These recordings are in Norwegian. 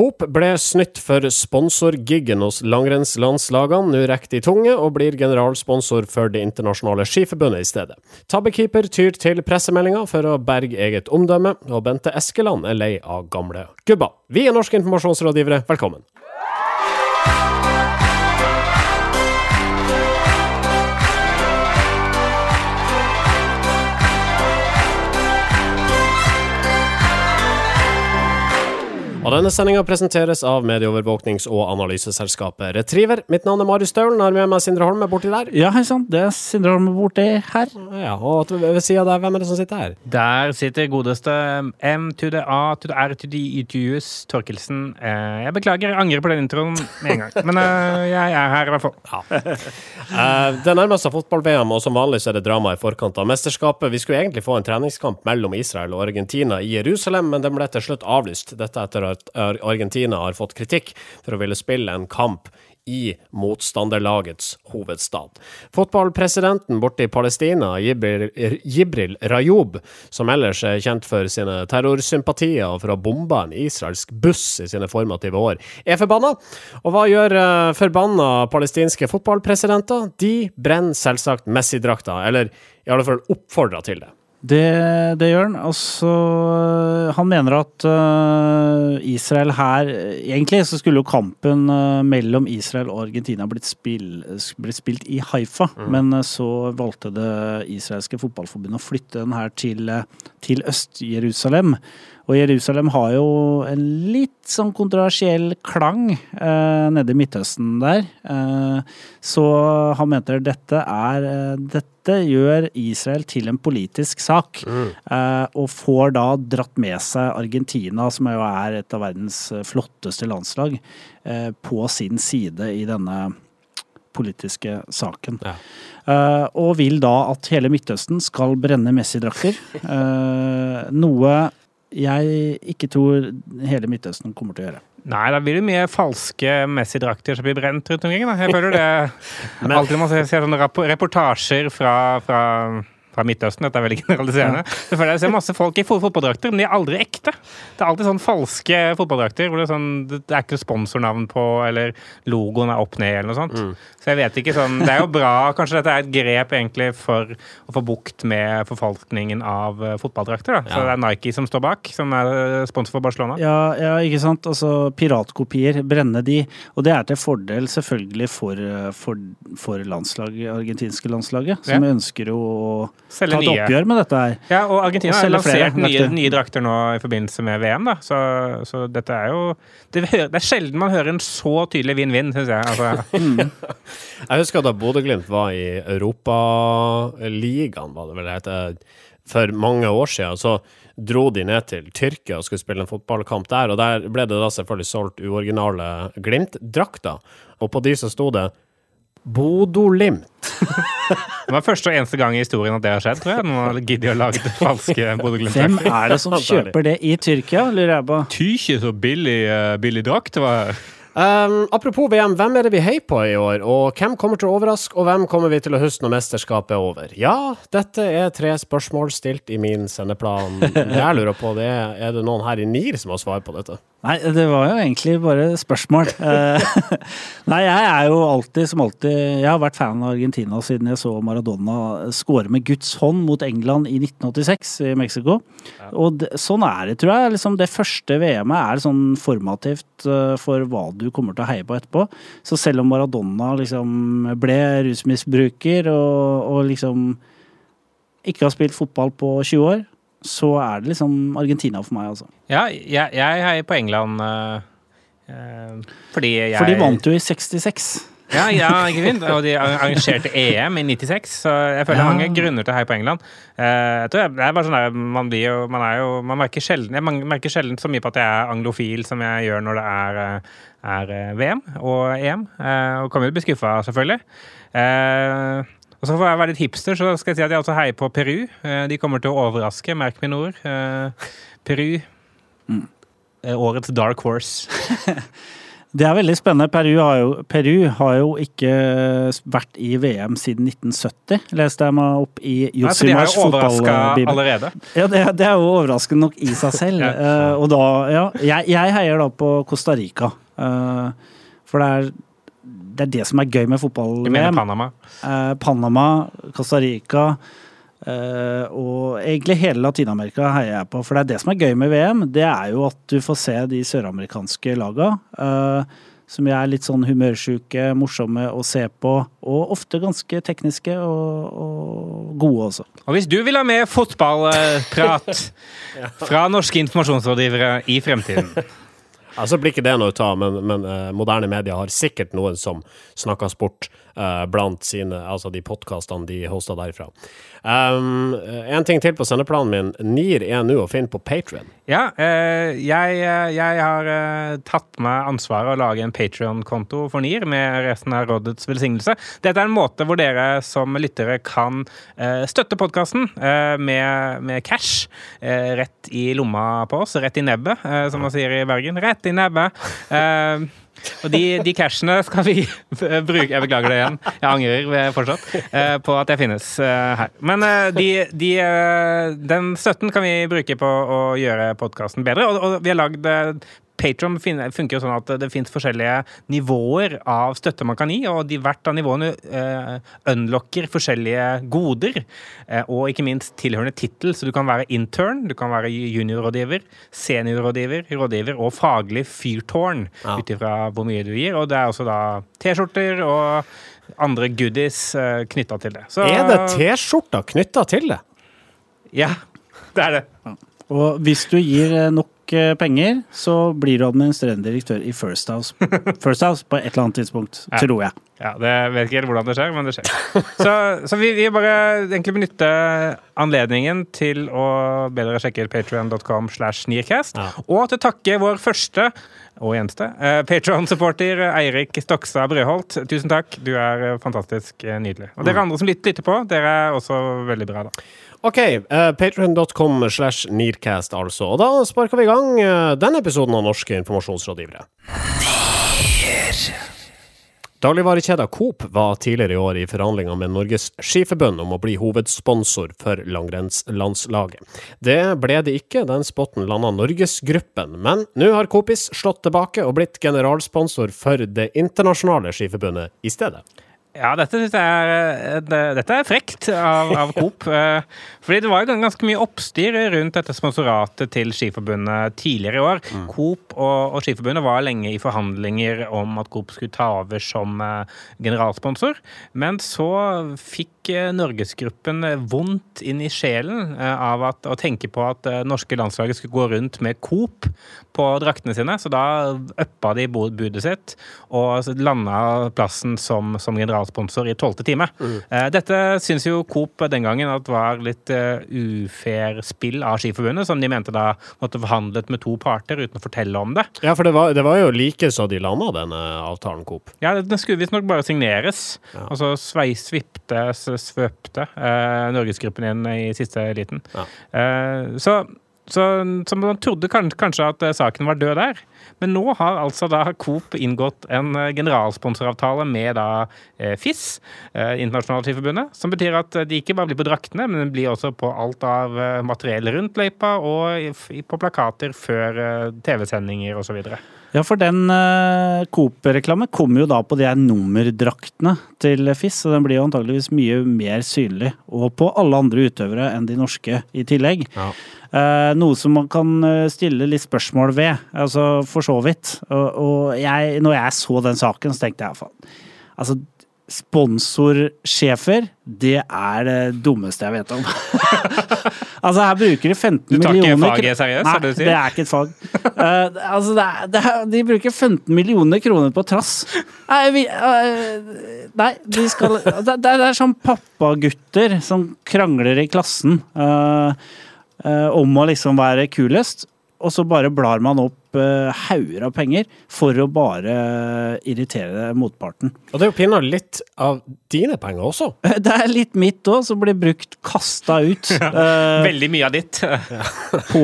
Coop ble snytt for sponsorgiggen hos langrennslandslagene. Nå rekker de tunge og blir generalsponsor for Det internasjonale skiforbundet i stedet. Tabbekeeper tyr til pressemeldinga for å berge eget omdømme, og Bente Eskeland er lei av gamle gubber. Vi er norske informasjonsrådgivere, velkommen. Og denne sendinga presenteres av medieovervåknings- og analyseselskapet Retriever. Mitt navn er Marius Staulen, har med meg Sindre Holme borti der. Ja, hei sann, det er Sindre Holme borti her. Ja, og ved sida av deg, hvem er det som sitter her? Der sitter godeste M to the A to the R to the E to US Torkelsen. Eh, jeg beklager, jeg angrer på den introen med en gang. Men eh, jeg er her i hvert fall. Ja. Eh, det nærmer seg fotball-VM, og som vanlig så er det drama i forkant av mesterskapet. Vi skulle egentlig få en treningskamp mellom Israel og Argentina i Jerusalem, men den ble til slutt avlyst. Dette etter at Argentina har fått kritikk for å ville spille en kamp i motstanderlagets hovedstad. Fotballpresidenten borte i Palestina, Jibril Rayoub, som ellers er kjent for sine terrorsympatier og for å ha bomba en israelsk buss i sine formative år, er forbanna. Og hva gjør uh, forbanna palestinske fotballpresidenter? De brenner selvsagt Messi-drakta, eller i alle fall oppfordrer til det. Det, det, gjør han. Altså, han mener at uh, Israel her Egentlig så skulle jo kampen uh, mellom Israel og Argentina blitt, spill, blitt spilt i Haifa, mm. men uh, så valgte det israelske fotballforbundet å flytte den her til, til Øst-Jerusalem. Og Jerusalem har jo en litt sånn kontroversiell klang eh, nede i Midtøsten der. Eh, så han mente dette er eh, Dette gjør Israel til en politisk sak. Mm. Eh, og får da dratt med seg Argentina, som jo er et av verdens flotteste landslag, eh, på sin side i denne politiske saken. Ja. Uh, og vil da at hele Midtøsten skal brenne Messi-drakter. Uh, noe jeg ikke tror hele Midtøsten kommer til å gjøre. Nei, da blir det mye falske Messi-drakter som blir brent rundt omkring. Da. Jeg føler det alltid når man ser sånne reportasjer fra, fra fra Midtøsten. Dette er veldig generaliserende. Ja. Jeg ser masse folk i fotballdrakter, men de er aldri ekte. Det er alltid sånn falske fotballdrakter hvor det er, sånn, det er ikke sponsornavn på, eller logoen er opp ned, eller noe sånt. Mm. Så jeg vet ikke sånn Det er jo bra. Kanskje dette er et grep egentlig for å få bukt med forfalskningen av eh, fotballdrakter. da. Ja. Så det er Nike som står bak, som er eh, sponsor for Barcelona. Ja, ja ikke sant. Altså piratkopier, brenne de. Og det er til fordel selvfølgelig for, eh, for, for landslag, argentinske landslaget, som ja. ønsker å Selge ta et nye. oppgjør med dette her. Ja, og Argentina har lansert nye, nye, drakter nå i forbindelse med VM, da. Så, så dette er jo det, det, er sjelden man hører en så tydelig vinn-vinn, syns jeg. Altså. Jeg husker da Bodø-Glimt var i Europaligaen, var det vel det heter, for mange år siden. Så dro de ned til Tyrkia og skulle spille en fotballkamp der, og der ble det da selvfølgelig solgt uoriginale Glimt-drakter. Og på de så sto det Bodolimt. det var første og eneste gang i historien at det har skjedd, tror jeg. Noen har giddet å lage falske Bodø-Glimt. Hvem er det som kjøper det i Tyrkia, lurer jeg på? Tykje så billig, uh, billig drakt. var Um, apropos VM, hvem er det vi heier på i år? Og hvem kommer til å overraske, og hvem kommer vi til å huske når mesterskapet er over? Ja, dette er tre spørsmål stilt i min sendeplan. Det jeg lurer på, det er er det noen her i NIR som har svar på dette? Nei, det var jo egentlig bare spørsmål. Eh, nei, jeg er jo alltid som alltid Jeg har vært fan av Argentina siden jeg så Maradona skåre med Guds hånd mot England i 1986 i Mexico. Ja. Og det, sånn er det, tror jeg. Liksom det første VM-et er sånn formativt uh, for hva du kommer til å heie på etterpå. Så selv om Maradona liksom ble rusmisbruker og, og liksom ikke har spilt fotball på 20 år, så er det liksom Argentina for meg, altså. Ja, jeg, jeg heier på England uh, fordi jeg For de vant jo i 66. Ja, ja, ikke fint. Og de arrangerte EM i 96, så jeg føler ja. mange grunner til å heie på England. Uh, jeg tror det er bare sånn der, man blir jo Man er jo Man merker sjelden Jeg merker sjelden så mye på at jeg er anglofil som jeg gjør når det er, er VM og EM. og kommer jo bli skuffa, selvfølgelig. Og så For jeg være litt hipster, så skal jeg si at jeg også heier på Peru. Eh, de kommer til å overraske, merk mine ord. Eh, Peru. Mm. Årets dark horse. Det er veldig spennende. Peru har, jo, Peru har jo ikke vært i VM siden 1970, leste jeg meg opp i Nei, så de har jo overraska fotballbibel. allerede. Ja, det, det er jo overraskende nok i seg selv. Ja. uh, og da, ja, jeg, jeg heier da på Costa Rica. Uh, for det er, det er det som er gøy med Vi mener fotball-VM. Panama. Eh, Panama, Costa Rica eh, og egentlig hele Latin-Amerika heier jeg på. For det er det som er gøy med VM, det er jo at du får se de søramerikanske laga. eh, som er litt sånn humørsjuke, morsomme å se på, og ofte ganske tekniske og, og gode også. Og hvis du vil ha mer fotballprat fra norske informasjonsrådgivere i fremtiden Altså blir ikke det noe å ta, men, men uh, moderne medier har sikkert noen som snakker sport uh, blant sine, altså de podkastene de hoster derifra. Um, en ting til på sendeplanen min. NIR er nå å finne på Patrion. Ja, eh, jeg, jeg har eh, tatt meg ansvaret å lage en Patrion-konto for NIR med resten av rådets velsignelse. Dette er en måte hvor dere som lyttere kan eh, støtte podkasten eh, med, med cash eh, rett i lomma på oss, rett i nebbet, eh, som man sier i Bergen. Rett i nebbet. Og de, de cashene skal vi bruke Jeg beklager det igjen. Jeg angrer fortsatt eh, på at jeg finnes eh, her. Men eh, de, de, den støtten kan vi bruke på å gjøre podkasten bedre. Og, og vi har lagd Patron funker jo sånn at det finnes forskjellige nivåer av støtte man kan gi, og de, hvert av nivåene uh, unlocker forskjellige goder, Uh, og ikke minst tilhørende tittel. Så du kan være intern, du kan være juniorrådgiver, seniorrådgiver, rådgiver og faglig fyrtårn, Ja. ut ifra hvor mye du gir. Og det er også da T-skjorter og andre goodies uh, knytta til det. Så, Er det T-skjorter knytta til det? Ja, det er det. Og hvis du gir eh, nok eh, penger, så blir du administrerende direktør i First House. First House på et eller annet tidspunkt, Ja. tror jeg. Ja, det vet ikke helt hvordan det skjer, men det skjer. Så, så vi vil bare egentlig benytte anledningen til å bedre sjekke patreon.com slash nearcast, Ja. og til å takke vår første og eneste eh, Patreon-supporter Eirik Stokstad Brøholt. Tusen takk, du er eh, fantastisk eh, nydelig. Og dere andre som lytter, lytter på, dere er også veldig bra, da. OK, uh, patrion.com slash nearcast, altså. Og da sparker vi i gang uh, denne episoden av Norske informasjonsrådgivere. Dagligvarekjeda Coop var tidligere i år i forhandlinger med Norges Skiforbund om å bli hovedsponsor for langrennslandslaget. Det ble det ikke, den spotten landa Norgesgruppen, men nå har Coopis slått tilbake og blitt generalsponsor for det internasjonale skiforbundet i stedet. Ja, dette syns jeg er, eh, det- dette er frekt av, av Coop. eh, Fordi det var jo ganske mye oppstyr rundt dette sponsoratet til Skiforbundet tidligere i år. Coop og, og Skiforbundet var lenge i forhandlinger om at Coop skulle ta over som eh, generalsponsor. Men så fikk eh, Norgesgruppen eh, vondt inn i sjelen eh, av at, å tenke på at det norske landslaget skulle gå rundt med Coop på draktene sine. Så da uppa de budet sitt og landa plassen som, som generalsponsor i tolvte time. Mm. Dette syns jo Coop den gangen at var litt eh, ufair spill av Skiforbundet, som de mente da måtte forhandlet med to parter uten å fortelle om det. Ja, for det var, det var jo like så de landa denne avtalen, Coop. Ja, Den skulle visstnok bare signeres. Ja. Og så sveis, svøpte eh, Norgesgruppen inn i siste liten. Ja. Eh, så, så, så man trodde kanskje at eh, saken var død der. Men nå har altså da Coop inngått en eh, generalsponsoravtale med da eh, FIS, eh, Internasjonalt Skiforbundet, som betyr at eh, de ikke bare blir på draktene, men de blir også på alt av eh, materiell rundt løypa og på plakater før eh, TV-sendinger osv. Ja, for den uh, Coop-reklamen kommer jo da på de her nummerdraktene til FIS, så den blir jo antageligvis mye mer synlig. Og på alle andre utøvere enn de norske i tillegg. Ja. Uh, noe som man kan eh, stille litt spørsmål ved, altså for så vidt. Og, og jeg, når jeg så den saken, så tenkte jeg faen. Altså, sponsorsjefer, det er det dummeste jeg vet om. altså, her bruker de 15 Du tar ikke millioner faget seriøst, Nei, er det det er ikke et fag. Uh, altså, det er, det er, de bruker 15 millioner kroner på trass. Nei, vi, uh, nei de skal det, det er sånn pappagutter som krangler i klassen uh, om å liksom være kulest, og så bare blar man opp uh, hauger av penger for å bare irritere motparten. Og det er jo pinadø litt av dine penger også. Det er litt mitt òg, som blir brukt kasta ut Uh, Veldig mye av ditt. på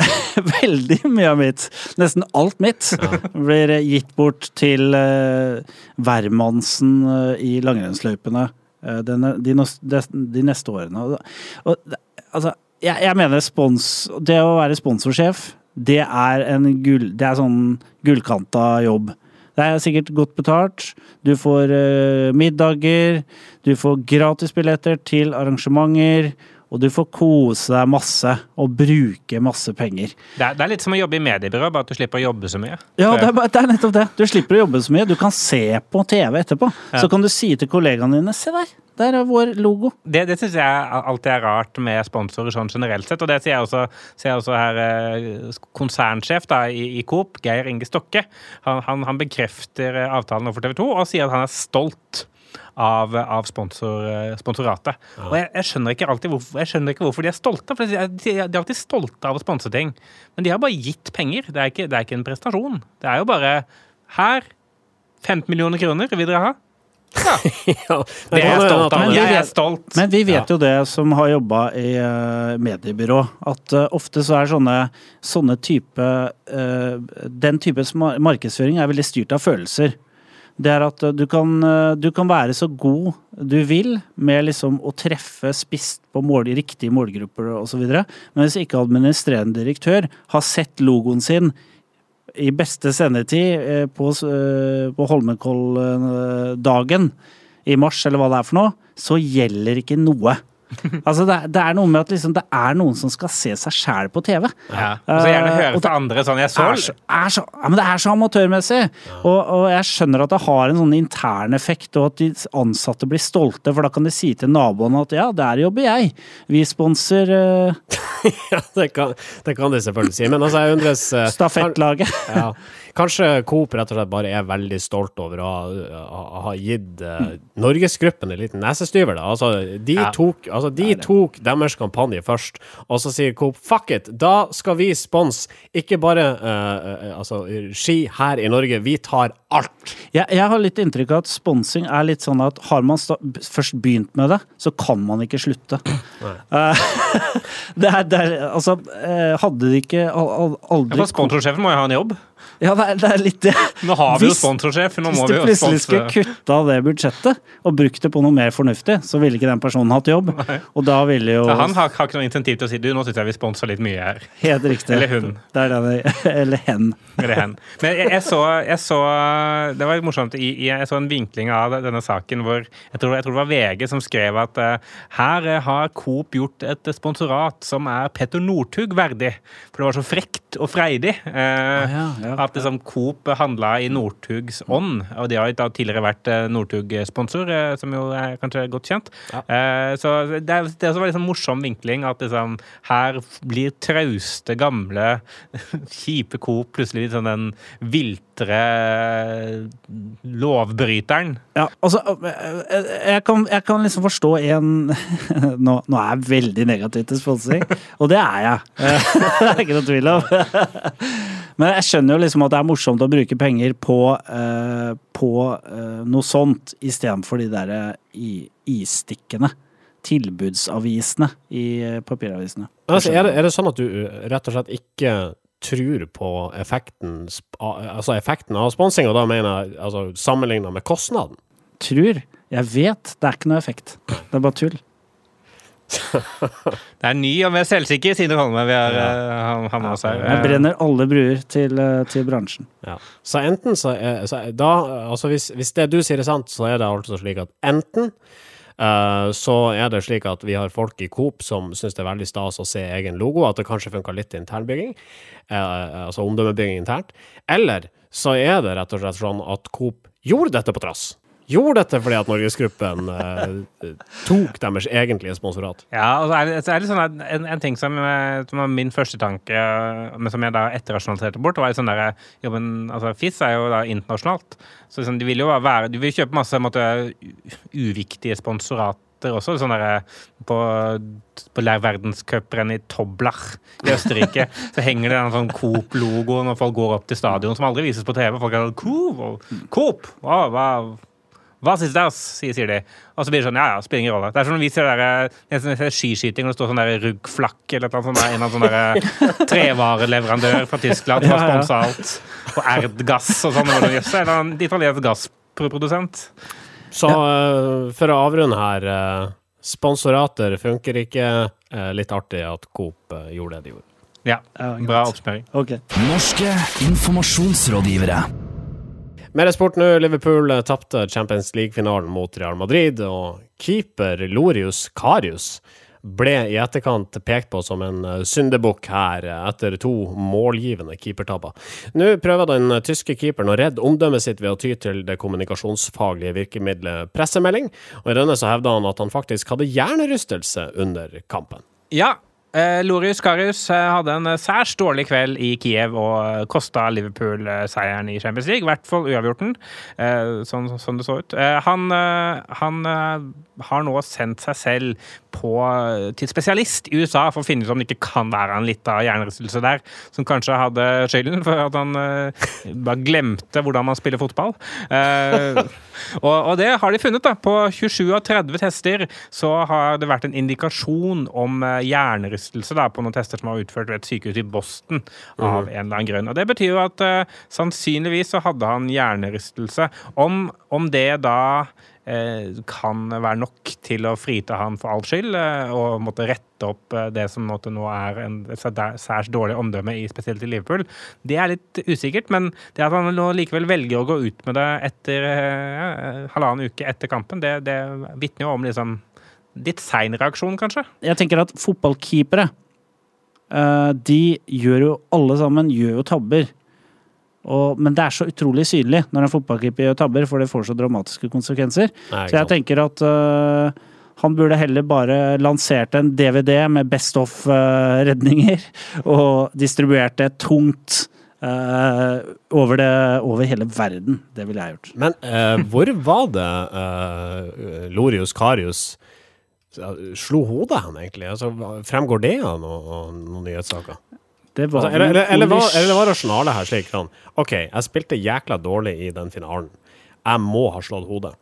veldig mye av mitt, nesten alt mitt, blir gitt bort til uh, hvermannsen uh, i langrennsløypene uh, de, de, de neste årene. Og, og, altså, jeg, jeg mener spons, det å være sponsorsjef, det er en gull, det er sånn gullkanta jobb. Det er sikkert godt betalt. Du får uh, middager, du får gratisbilletter til arrangementer, og du får kose deg masse og bruke masse penger. Det er, det er litt som å jobbe i mediebyrå, bare at du slipper å jobbe så mye. Ja, det er, det er nettopp det. Du slipper å jobbe så mye. Du kan se på TV etterpå. Ja. Så kan du si til kollegaene dine Se der, der er vår logo. Det, det syns jeg alltid er rart med sponsorer sånn generelt sett. Og det sier jeg også, sier jeg også her eh, konsernsjef da, i, i Coop, Geir Inge Stokke. Han, han, han bekrefter eh, avtalen overfor TV 2 og sier at han er stolt av, av sponsor, sponsoratet. sponsoratet. Og jeg, jeg, skjønner ikke alltid hvorfor, jeg skjønner ikke hvorfor de er stolte. For de er, de er alltid stolte av å sponse ting. Men de har bare gitt penger. Det er ikke, det er ikke en prestasjon. Det er jo bare Her, 15 millioner kroner vil dere ha? Ja, Det er jeg stolt av. Jeg er stolt. Men vi vet jo det som har jobba i eh, mediebyrå, at eh, ofte så er sånne, sånne type eh, Den type markedsføring er veldig styrt av følelser. Det er at eh, du kan, eh, du kan være så god du vil med liksom å treffe spist på mål, riktige målgrupper osv., men hvis ikke administrerende direktør har sett logoen sin i beste sendetid eh, på, på Holmenkolldagen i mars, eller hva det er for noe, så gjelder ikke noe. Altså det, det er noe med at liksom, det er noen som skal se seg sjæl på TV. Ja. Og så gjerne Eh, høre og fra andre sånn Jeg så er så, er så, ja, men det er så amatørmessig! Og, og jeg skjønner at det har en sånn intern effekt, og at de ansatte blir stolte, for da kan de si til naboene at ja, der jobber jeg. Vi sponser uh... ja det, kan, det kan de selvfølgelig si. Men altså, jeg undres uh, stafettlaget. ja. Kanskje Coop rett og slett bare er veldig stolt over å ha, ha, gitt uh, Norgesgruppen en liten nesestyver. Da. Altså, de, Ja. tok, altså, de tok deres kampanje først, og så sier Coop fuck it, da skal vi sponse ikke bare uh, altså, ski her i Norge, vi tar alt. Jeg, jeg har litt inntrykk av at sponsing er litt sånn at har man sta først begynt med det, så kan man ikke slutte. Uh, det er, det er, altså, hadde de ikke al al Ja, aldri Sponsorsjefen må jo ha en jobb. Ja, det er, litt det. Nå har vi jo sponsorsjef, nå Hvis må vi jo plutselig skulle sponse. kutta det budsjettet og brukt det på noe mer fornuftig, så ville ikke den personen hatt jobb. Og da ville jo Ja, han har, har ikke noe insentiv til å si du, nå syns jeg vi sponser litt mye her. Helt riktig. Eller hun. Er det Eller hen. Eller hen. Men jeg, jeg, så, jeg så Det var morsomt. Jeg så en vinkling av denne saken hvor jeg tror, jeg tror det var VG som skrev at eh, her eh, har Coop gjort et sponsorat som er Petter Northug verdig. For det var så frekt og freidig. eh, ja, ja. At liksom Coop handla i Northugs ånd. Og de har tidligere vært eh, Northug-sponsor, eh, som jo er kanskje godt kjent. Ja. Så det, er, det også en liksom morsom vinkling at liksom her blir trauste, gamle, kjipe Coop plutselig litt sånn den viltre lovbryteren. Ja, altså jeg- jeg kan, jeg kan liksom forstå en nå, nå er jeg veldig negativ til sponsing, og det er jeg. Det er ikke noe tvil om. Men jeg skjønner jo liksom at det er morsomt å bruke penger på, eh, på eh, noe sånt, istedenfor de der eh, i- isstikkene. Tilbudsavisene i eh, papiravisene. Altså, er, det, er det sånn at du uh, rett og slett ikke tror på effekten, altså effekten av sponsing, og da mener jeg altså, sammenligna med kostnaden? Tror. Jeg vet det er ikke noe effekt. Det er bare tull. Det er ny og mer selvsikker Sindre Holme vi har ja. med oss her. Jeg brenner alle bruer til, eh, til bransjen. Ja. Så enten så er så er- da, altså hvis, hvis det du sier er sant, så er det altså slik at enten uh, så er det slik at vi har folk i Coop som syns det er veldig stas å se egen logo, at det kanskje funka litt internbygging, uh, altså omdømmebygging internt. Eller så er det rett og slett sånn at Coop gjorde dette på trass. Gjorde dette fordi at Norgesgruppen eh, tok deres egentlige sponsorat. Ja, og så er det, så er det sånn at en, en ting som, eh, som var min første tanke, eh, men som jeg da etterrasjonaliserte bort, var sånn der jo, men, altså, FIS er jo da internasjonalt. Så liksom, de vil jo være De vil kjøpe masse måtte, uviktige sponsorater også. Sånn der, på, på verdenscuprenn i Toblach i Østerrike så henger det en sånn Coop-logo når folk går opp til stadion, som aldri vises på TV. Folk er sånn Coop! Coop! Hva, hva, Hva syns dere, sier, sier de. Og så blir det sånn, ja ja, spiller ingen rolle. Det er som når vi ser der, ser skiskyting, og det står sånn der ruggflakk eller noe sånt, der, en sånn der trevareleverandør fra Tyskland som har sponsa alt. Og Erdgass og sånn. Eller en italiensk gassprodusent. Så uh, for å avrunde her uh, Sponsorater funker ikke. Uh, litt artig at Coop gjorde det de gjorde. Ja, bra oppspørring. Okay. Norske informasjonsrådgivere. Mer sport nå. Liverpool tapte Champions League-finalen mot Real Madrid, og keeper Lorius Karius ble i etterkant pekt på som en eh, syndebukk her, eh, etter to målgivende keepertabber. Nå prøver den tyske keeperen å redde omdømmet sitt ved å ty til det kommunikasjonsfaglige virkemidlet pressemelding, og i denne så hevda han at han faktisk hadde hjernerystelse under kampen. Ja, Eh, Lorius Karius eh, hadde en særs dårlig kveld i Kiev og kosta Liverpool eh, seieren i Champions League. I hvert fall uavgjorten, eh, sånn, sånn, det så ut. Eh, han, eh, han har nå sendt seg selv på, til spesialist i USA for å finne ut om det ikke kan være en liten hjernerystelse der, som kanskje hadde skylden for at han bare glemte hvordan man spiller fotball. Og, og, det har de funnet. da. På 27 av 30 tester så har det vært en indikasjon om hjernerystelse hjernerystelse da, på noen tester som var utført ved et sykehus i Boston av mm. en eller annen grunn. Og Det betyr jo at uh, sannsynligvis så hadde han hjernerystelse. Om, om det da uh, kan være nok til å frita han for all skyld, uh, og måtte rette opp det som nå er en særs dårlig omdømme, i, spesielt i Liverpool, det er litt usikkert. Men det at han nå likevel velger å gå ut med det etter halvannen uke etter kampen, det, det vitner jo om liksom Litt sein reaksjon, kanskje? Jeg tenker at fotballkeepere uh, De gjør jo alle sammen gjør jo tabber. Og, men det er så utrolig synlig når en fotballkeeper gjør tabber, for det får så dramatiske konsekvenser. Nei, så jeg tenker at uh, han burde heller bare lansert en DVD med Best of-redninger, uh, og distribuert det tungt Uh, over, det, over, hele verden. Det ville jeg gjort. Men uh, hvor var det uh, Lorius Karius Slo hodet han egentlig? Altså, fremgår det av noen, noe nyhetssaker? Altså, eller, eller, eller, var, eller var rasjonalet her slik sånn OK, jeg spilte jækla dårlig i den finalen. Jeg må ha slått hodet.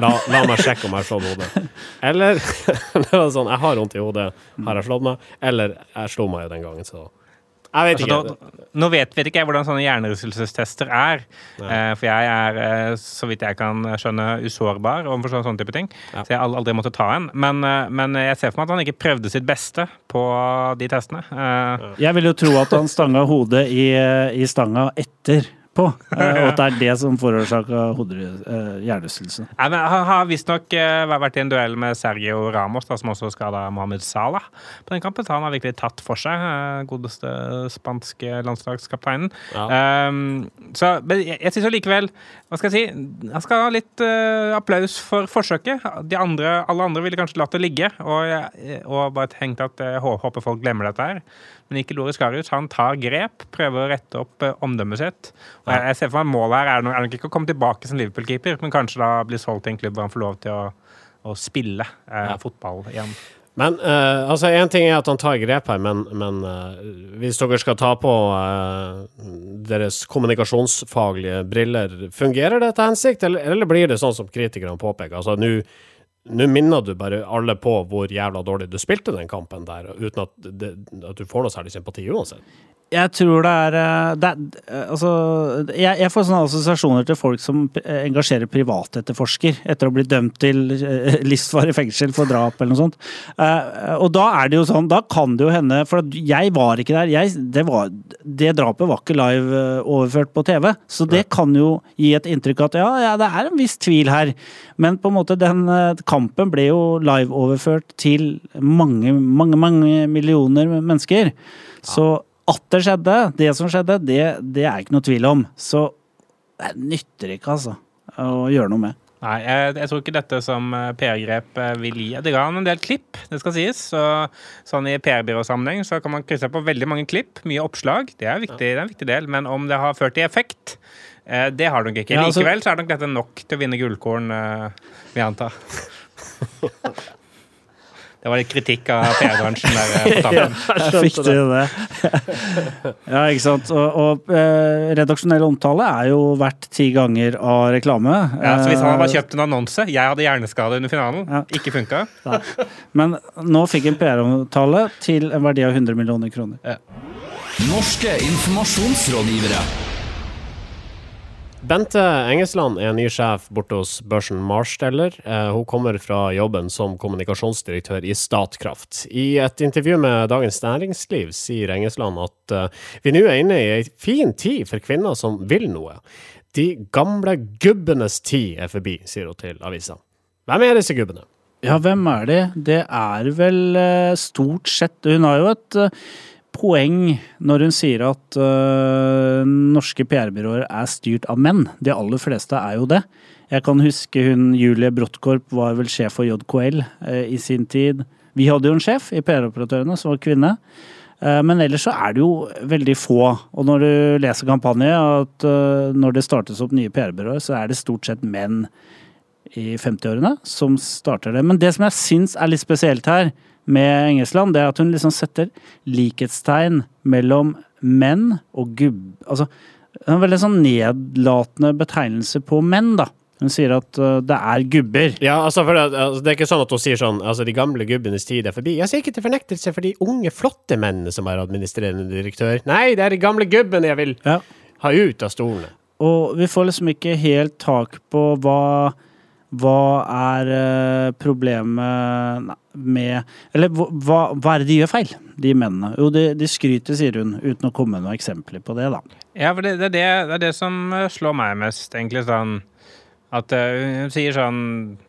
La, la meg sjekke om jeg har slått hodet. Eller var sånn, jeg har vondt i hodet, har jeg slått meg? Eller jeg slo meg jo den gangen, så jeg vet ikke. Altså, nå, nå, vet, vet ikke jeg hvordan sånne hjernerystelsestester er. Uh, for jeg er, uh, så vidt jeg kan skjønne, usårbar overfor sånne, sånne type ting. Ja. Så jeg har aldri måttet ta en. Men, uh, men, jeg ser for meg at han ikke prøvde sitt beste på de testene. Jeg vil jo tro at han stanga hodet i, i stanga etter på. Eh, og at det er det som forårsaka eh, hjernerystelse. Han har visstnok uh, vært i en duell med Sergio Ramos, da, som også skada Mohammed Salah på den kampen. Han har virkelig tatt for seg, godeste spanske landslagskapteinen. Ja. Um, så men jeg, jeg syns likevel Hva skal jeg si? Jeg skal ha litt uh, applaus for forsøket. De andre, alle andre ville kanskje latt det ligge, og, og bare tenkt at jeg håper folk glemmer dette her. Men ikke Loris Karius. Han tar grep, prøver å rette opp eh, omdømmet sitt. Jeg, jeg ser for meg Målet her er, nok, er nok ikke å komme tilbake som Liverpool-keeper, men kanskje da bli solgt til en klubb hvor han får lov til å, å spille eh, fotball igjen. Men uh, altså, Én ting er at han tar grep her, men, men uh, hvis dere skal ta på uh, deres kommunikasjonsfaglige briller, fungerer det etter hensikt, eller, eller, blir det sånn som kritikerne påpeker? Altså, nå minner du bare alle på hvor jævla dårlig du spilte den kampen der, uten at, det, at du får noe særlig sympati uansett. Jeg tror det er, eh, det er eh, Altså, jeg, jeg, får sånne assosiasjoner til folk som eh, engasjerer privatetterforsker etter å bli dømt til livsvarig fengsel for drap eller noe sånt. Og da er det jo sånn, da kan det jo hende For jeg var ikke der. Jeg, det, var, det, drapet var ikke live overført på TV, så det kan jo gi et inntrykk at ja, ja, det er en viss tvil her. Men på en måte, den kampen ble jo live-overført til mange, mange, mange millioner mennesker. Så at det skjedde, det som skjedde, det, det er ikke noe tvil om. Så det nytter ikke, altså, å gjøre noe med. Nei, jeg, jeg, tror ikke dette som eh, PR-grep eh, vil gi. Det ga han en del klipp, det skal sies. Så, sånn I PR-byråsammenheng så kan man krysse på veldig mange klipp. Mye oppslag. Det er, viktig, det er en viktig del. Men om det har ført til effekt, eh, det har det nok ikke. Ja, altså, Likevel så er nok dette nok til å vinne gullkorn, vil jeg anta. Det var litt kritikk av PR-bransjen der eh, på Ja, jeg fikk til det. ja, ikke sant. Og, og eh, redaksjonell omtale er jo verdt ti ganger av reklame. Ja, så hvis han hadde Eh, kjøpt en annonse 'Jeg hadde hjerneskade under finalen', Ja. ikke funka. Men nå fikk en PR-omtale til en verdi av 100 millioner kroner. Norske informasjonsrådgivere. Bente Engesland er ny sjef borte hos børsen Marsteller. Eh, hun kommer fra jobben som kommunikasjonsdirektør i Statkraft. I et intervju med Dagens Næringsliv sier Engesland at eh, vi nå er inne i ei fin tid for kvinner som vil noe. De gamle gubbenes tid er forbi, sier hun til avisa. Hvem er disse gubbene? Ja, hvem er de? Det er vel eh, stort sett Hun har jo et poeng når hun sier at uh, norske PR-byråer er styrt av menn. De aller fleste er jo det. Jeg kan huske hun Julie Brottkorp var vel sjef for JKL uh, i sin tid. Vi hadde jo en sjef i PR-operatørene som var kvinne. Eh, Men ellers så er det jo veldig få. Og når du leser kampanje, at eh, når det startes opp nye PR-byråer, så er det stort sett menn i 50-årene som starter det. Men det som jeg syns er litt spesielt her med Engesland, det er at hun liksom setter likhetstegn mellom menn og gubb... Altså, en veldig sånn nedlatende betegnelse på menn, da. Hun sier at uh, det er gubber. Ja, altså, det, altså, det er ikke sånn at hun sier sånn altså de gamle gubbenes tid er forbi. Jeg sier ikke til fornektelse for de unge, flotte mennene som er administrerende direktør. Nei, det er de gamle gubbene jeg vil Ja. ha ut av stolene. Og vi får liksom ikke helt tak på hva hva er eh, problemet med Eller hva, hva- er det de gjør feil, de mennene? Jo, de, de skryter, sier hun, uten å komme med noen eksempler på det, da. Ja, for det, det, det, er det som eh, slår meg mest, egentlig sånn at eh, hun sier sånn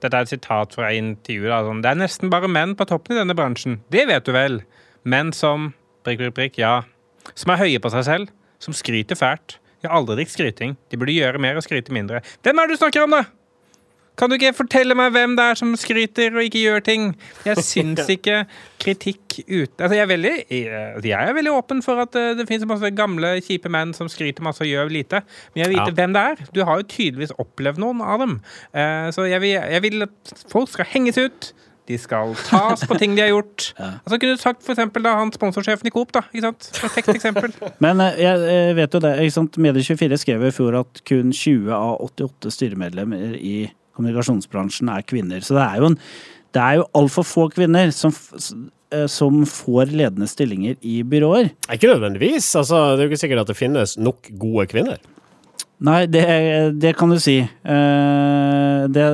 Dette er et sitat fra intervjuet. Da, sånn, det er nesten bare menn på toppen i denne bransjen. Det vet du vel? Menn som prikk, prikk, prikk, ja. Som er høye på seg selv. Som skryter fælt. Jeg har aldri likt skryting. De burde gjøre mer og skryte mindre. Hvem er det du snakker om, da? Kan du ikke fortelle meg hvem det er som skryter og ikke gjør ting? Jeg syns ikke kritikk ut... Altså, jeg er veldig jeg er veldig åpen for at eh, det finnes masse gamle, kjipe menn som skryter masse og gjør lite. Men jeg vil vite Ja. hvem det er. Du har jo tydeligvis opplevd noen av dem. Eh, Så jeg vil, jeg vil at folk skal henges ut. De skal tas på ting de har gjort. Altså kunne du sagt for eksempel da han sponsorsjefen i Coop, da. Ikke sant? Perfekt eksempel. Men eh, jeg, jeg vet jo det. ikke sant? Medie24 skrev i fjor at kun 20 av 88 styremedlemmer i kommunikasjonsbransjen er kvinner. Så det er jo, en, det er jo altfor få kvinner som, eh, som får ledende stillinger i byråer. Ikke nødvendigvis. Altså, det er jo ikke sikkert at det finnes nok gode kvinner. Nei, det, det kan du si. Eh, det,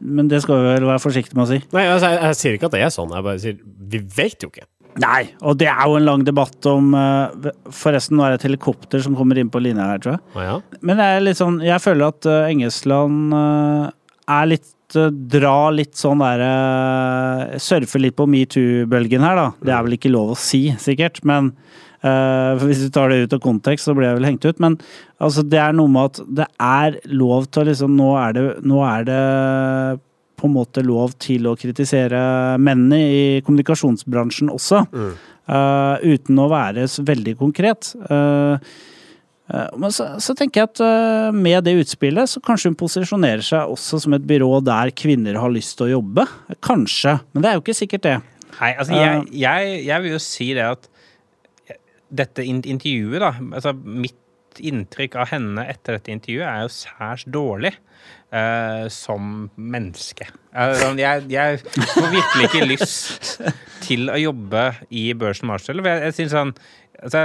men det skal vi vel være forsiktige med å si. Nei, altså, jeg, jeg sier ikke at det er sånn. Jeg bare sier vi vet jo ikke. Nei, og det er jo en lang debatt om eh, Forresten, nå er det et helikopter som kommer inn på linja her, tror jeg. Ah, ja? Men jeg, er sånn, jeg føler at Engesland er litt eh, Dra litt sånn der uh, Surfe litt på metoo-bølgen her, da. Det er vel ikke lov å si, sikkert, men uh, Hvis du tar det ut av kontekst, så blir jeg vel hengt ut. Men altså, det er noe med at det er lov til å liksom Nå er det, nå er det på en måte lov til å kritisere mennene i kommunikasjonsbransjen også. eh, uten å være veldig konkret. Eh, Eh, Men så, så tenker jeg at eh, med det utspillet, så kanskje hun posisjonerer seg også som et byrå der kvinner har lyst til å jobbe. Kanskje, men det er jo ikke sikkert det. Nei, altså jeg, jeg, jeg vil jo si det at dette intervjuet, da altså Mitt inntrykk av henne etter dette intervjuet er jo særs dårlig Uh, som menneske. Uh, jeg, jeg får virkelig ikke lyst til å jobbe i Børsen Marshall. Jeg, jeg synes sånn Altså,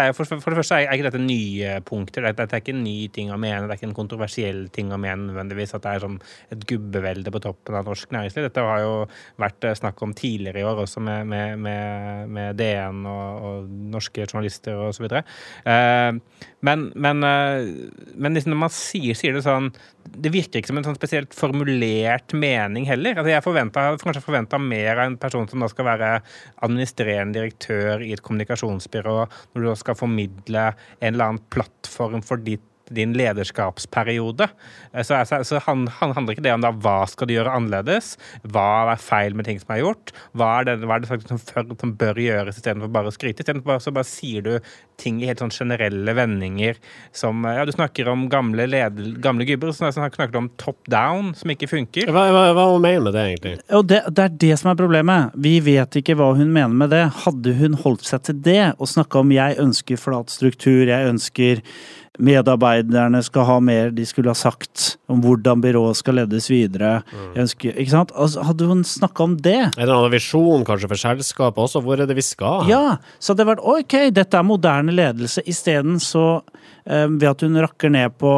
er, for, for det første er ikke dette nye punkter. Dette, dette er ikke en ny ting å mene. Det er ikke en kontroversiell ting å mene nødvendigvis. At det er sånn et gubbevelde på toppen av norsk næringsliv. Dette har jo vært eh, snakk om tidligere i år også med, med, med, med DN og, og norske journalister og så videre. Eh, men, men, eh, men liksom når man sier, sier det sånn Det virker ikke som en sånn spesielt formulert mening heller. Altså jeg forventer kanskje forventa mer av en person som da skal være administrerende direktør i et kommunikasjonsbyrå, når du da skal formidle en eller annen plattform for ditt din lederskapsperiode. Eh, Så, så, så han, han handler ikke det om da hva skal du gjøre annerledes, hva er feil med ting som er gjort, hva er det, hva er det som, som, før- som bør gjøres istedenfor bare å skryte. Istedenfor bare, så bare sier du ting i helt sånn generelle vendinger som Ja, du snakker om gamle, leder, gamle gubber, så snakker du om top down, som ikke funker. Hva, hva, hva mener med det, egentlig? Og det, det er det som er problemet. Vi vet ikke hva hun mener med det. Hadde hun holdt seg til det og snakka om 'jeg ønsker flat struktur', 'jeg ønsker medarbeiderne skal ha mer de skulle ha sagt om hvordan byrået skal ledes videre', jeg ønsker, ikke sant? Altså, hadde hun snakka om det det en annen visjon kanskje for selskapet også? Hvor er det vi skal? Ja, så hadde det vært ok, dette er moderne ledelse. Isteden så, eh, ved at hun rakker ned på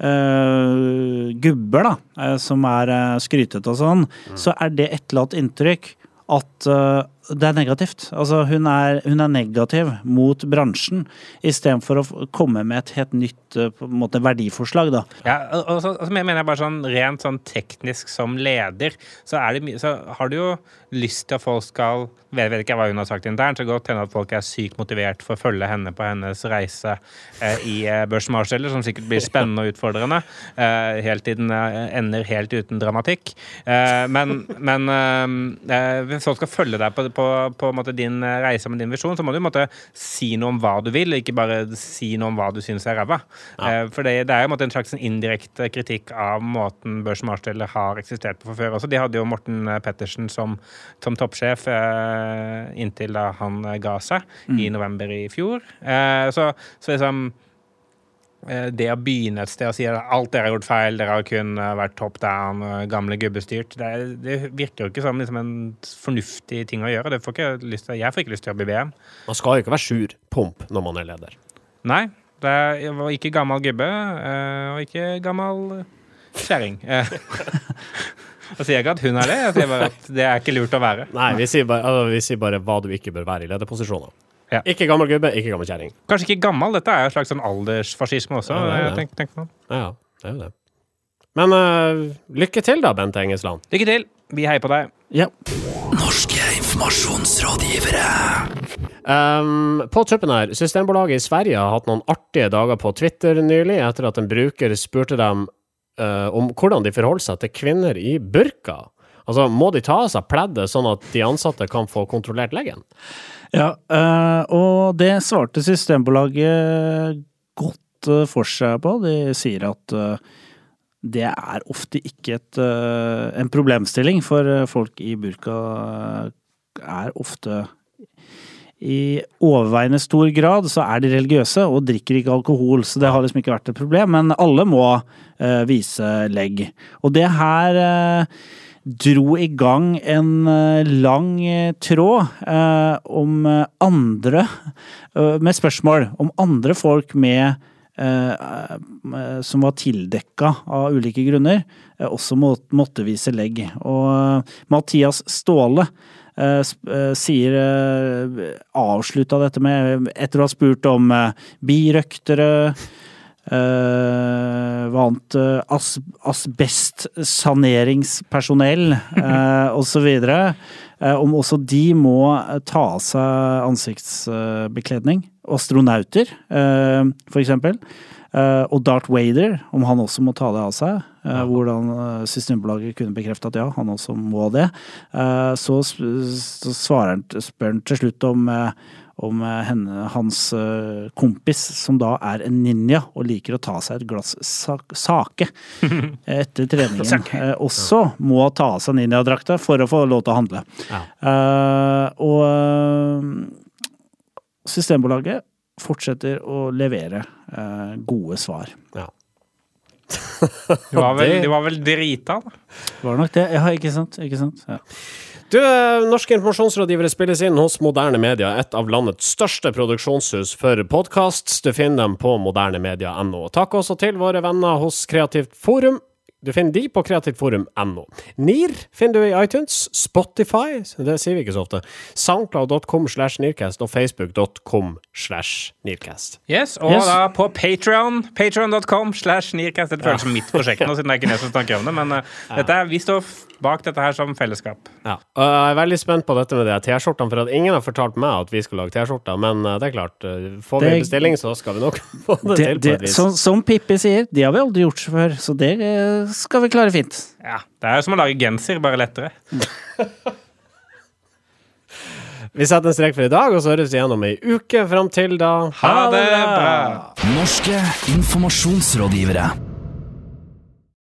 eh, gubber, da, eh, som er uh, skrytete og sånn, så er det etterlatt inntrykk at eh, det er negativt. Altså, hun er, hun er negativ mot bransjen, istedenfor å komme med et helt nytt eh, på en måte, verdiforslag, da. Ja, og så, og så mener jeg bare sånn rent sånn teknisk som leder, så, det så har du jo lyst til at folk skal vet, vet ikke hva hun har sagt internt, så godt hende at folk er sykt motivert for å følge henne på hennes reise eh, i eh, børsmarsjeller, som sikkert blir spennende og utfordrende, eh, helt til den eh, ender helt uten dramatikk. Eh, men men folk skal følge deg på, på, på måte din eh, reise med din visjon, så må du måte si noe om hva du vil, ikke bare si noe om hva du syns er ræva. Eh, For det, det er jo en en slags indirekte kritikk av måten Børs Marsteller har eksistert på for før også. De hadde jo Morten eh, Pettersen som, som toppsjef eh, inntil da han ga seg i november i fjor. Eh, så, så liksom det å begynne et sted og si at alt dere har gjort feil, dere har kun eh, vært top down, eh, gamle gubbestyrt, det, det virker jo ikke som liksom en fornuftig ting å gjøre. Det får ikke lyst til, jeg får ikke lyst til å jobbe i VM. Man skal jo ikke være sur pomp når man er leder. Nei, det er, jeg var ikke gammel gubbe, eh, og ikke gammel kjerring. sier Jeg sier ikke at hun er det, jeg sier bare at det er ikke lurt å være. Nei, vi sier bare, altså, vi sier bare hva du ikke bør være i lederposisjoner. Ja. Ikke gammel gubbe, ikke gammel kjerring. Kanskje ikke gammel, dette er jo en slags sånn aldersfascisme også. Ja, det er det. tenk, tenk på. Ja, ja, det er jo det. Men uh, lykke til da, Bente Engesland. Lykke til! Vi heier på deg. Ja. Norske informasjonsrådgivere. Um, på tuppen her, Systembolaget i Sverige har hatt noen artige dager på Twitter nylig, etter at en bruker spurte dem uh, om hvordan de forholder seg til kvinner i burka. Altså, må de ta av seg pleddet sånn at de ansatte kan få kontrollert leggen? Ja, eh, og det svarte Systembolaget godt eh, for seg på. De sier at eh, det er ofte ikke et, en problemstilling, for folk i burka er ofte i overveiende stor grad så er de religiøse og drikker ikke alkohol, så det har liksom ikke vært et problem. Men alle må eh, vise legg. Og det her eh, dro i gang en eh, lang eh, tråd eh, om andre Med spørsmål om andre folk med som var tildekka av ulike grunner, også måtte vise legg. Og Mathias Ståle sier Avslutta dette med, etter å ha spurt om birøktere Uh, hva annet as, Asbestsaneringspersonell uh, osv. Uh, om også de må eh, ta av seg ansiktsbekledning. Astronauter, uh, for eksempel. Uh, og Darth Vader, om han også må ta det av seg. Uh, hvordan Systembolaget kunne bekrefte at ja, han også må det. Så, så svarer han, spør han til slutt om om eh, henne, hans eh, kompis, som da er en ninja og liker å ta seg et glass sak sake etter treningen, eh, også må ta av seg ninjadrakta for å få lov til å handle. Ja. Uh, og Systembolaget fortsetter å levere uh, gode svar. Ja. Du var vel, Det- du var vel drita, da. Var det nok det? Ja, ikke sant? Ikke sant? Ja. Du, eh, Norske informasjonsrådgivere spilles inn hos Moderne Media, et av landets største produksjonshus for podkast. Du finner dem på modernemedia.no. Takk også til våre venner hos Kreativt Forum. Du finner de på kreativtforum.no. NIR finner du i iTunes, Spotify, det sier vi ikke så ofte, soundcloud.com slash nircast og facebook.com slash nircast. Yes, Og Yes. da på Patreon, patreon.com slash nircast. Det føles som mitt prosjekt nå, siden det er ikke jeg som snakker om det. Men uh, dette er, vi står bak dette her som fellesskap. Ja. Og jeg er veldig spent på dette med de T-skjortene, for at ingen har fortalt meg at vi skal lage T-skjorter, men uh, det er klart, eh, får vi Det- bestilling, så skal vi nok få det, Det, til på et vis. som, som Pippi sier, det har vi aldri gjort før, så det skal vi klare fint. Ja, Det er jo som å lage genser, bare lettere. Vi setter en strek for i dag, og så høres vi igjen om ei uke. Fram til da Ha det bra! Norske informasjonsrådgivere.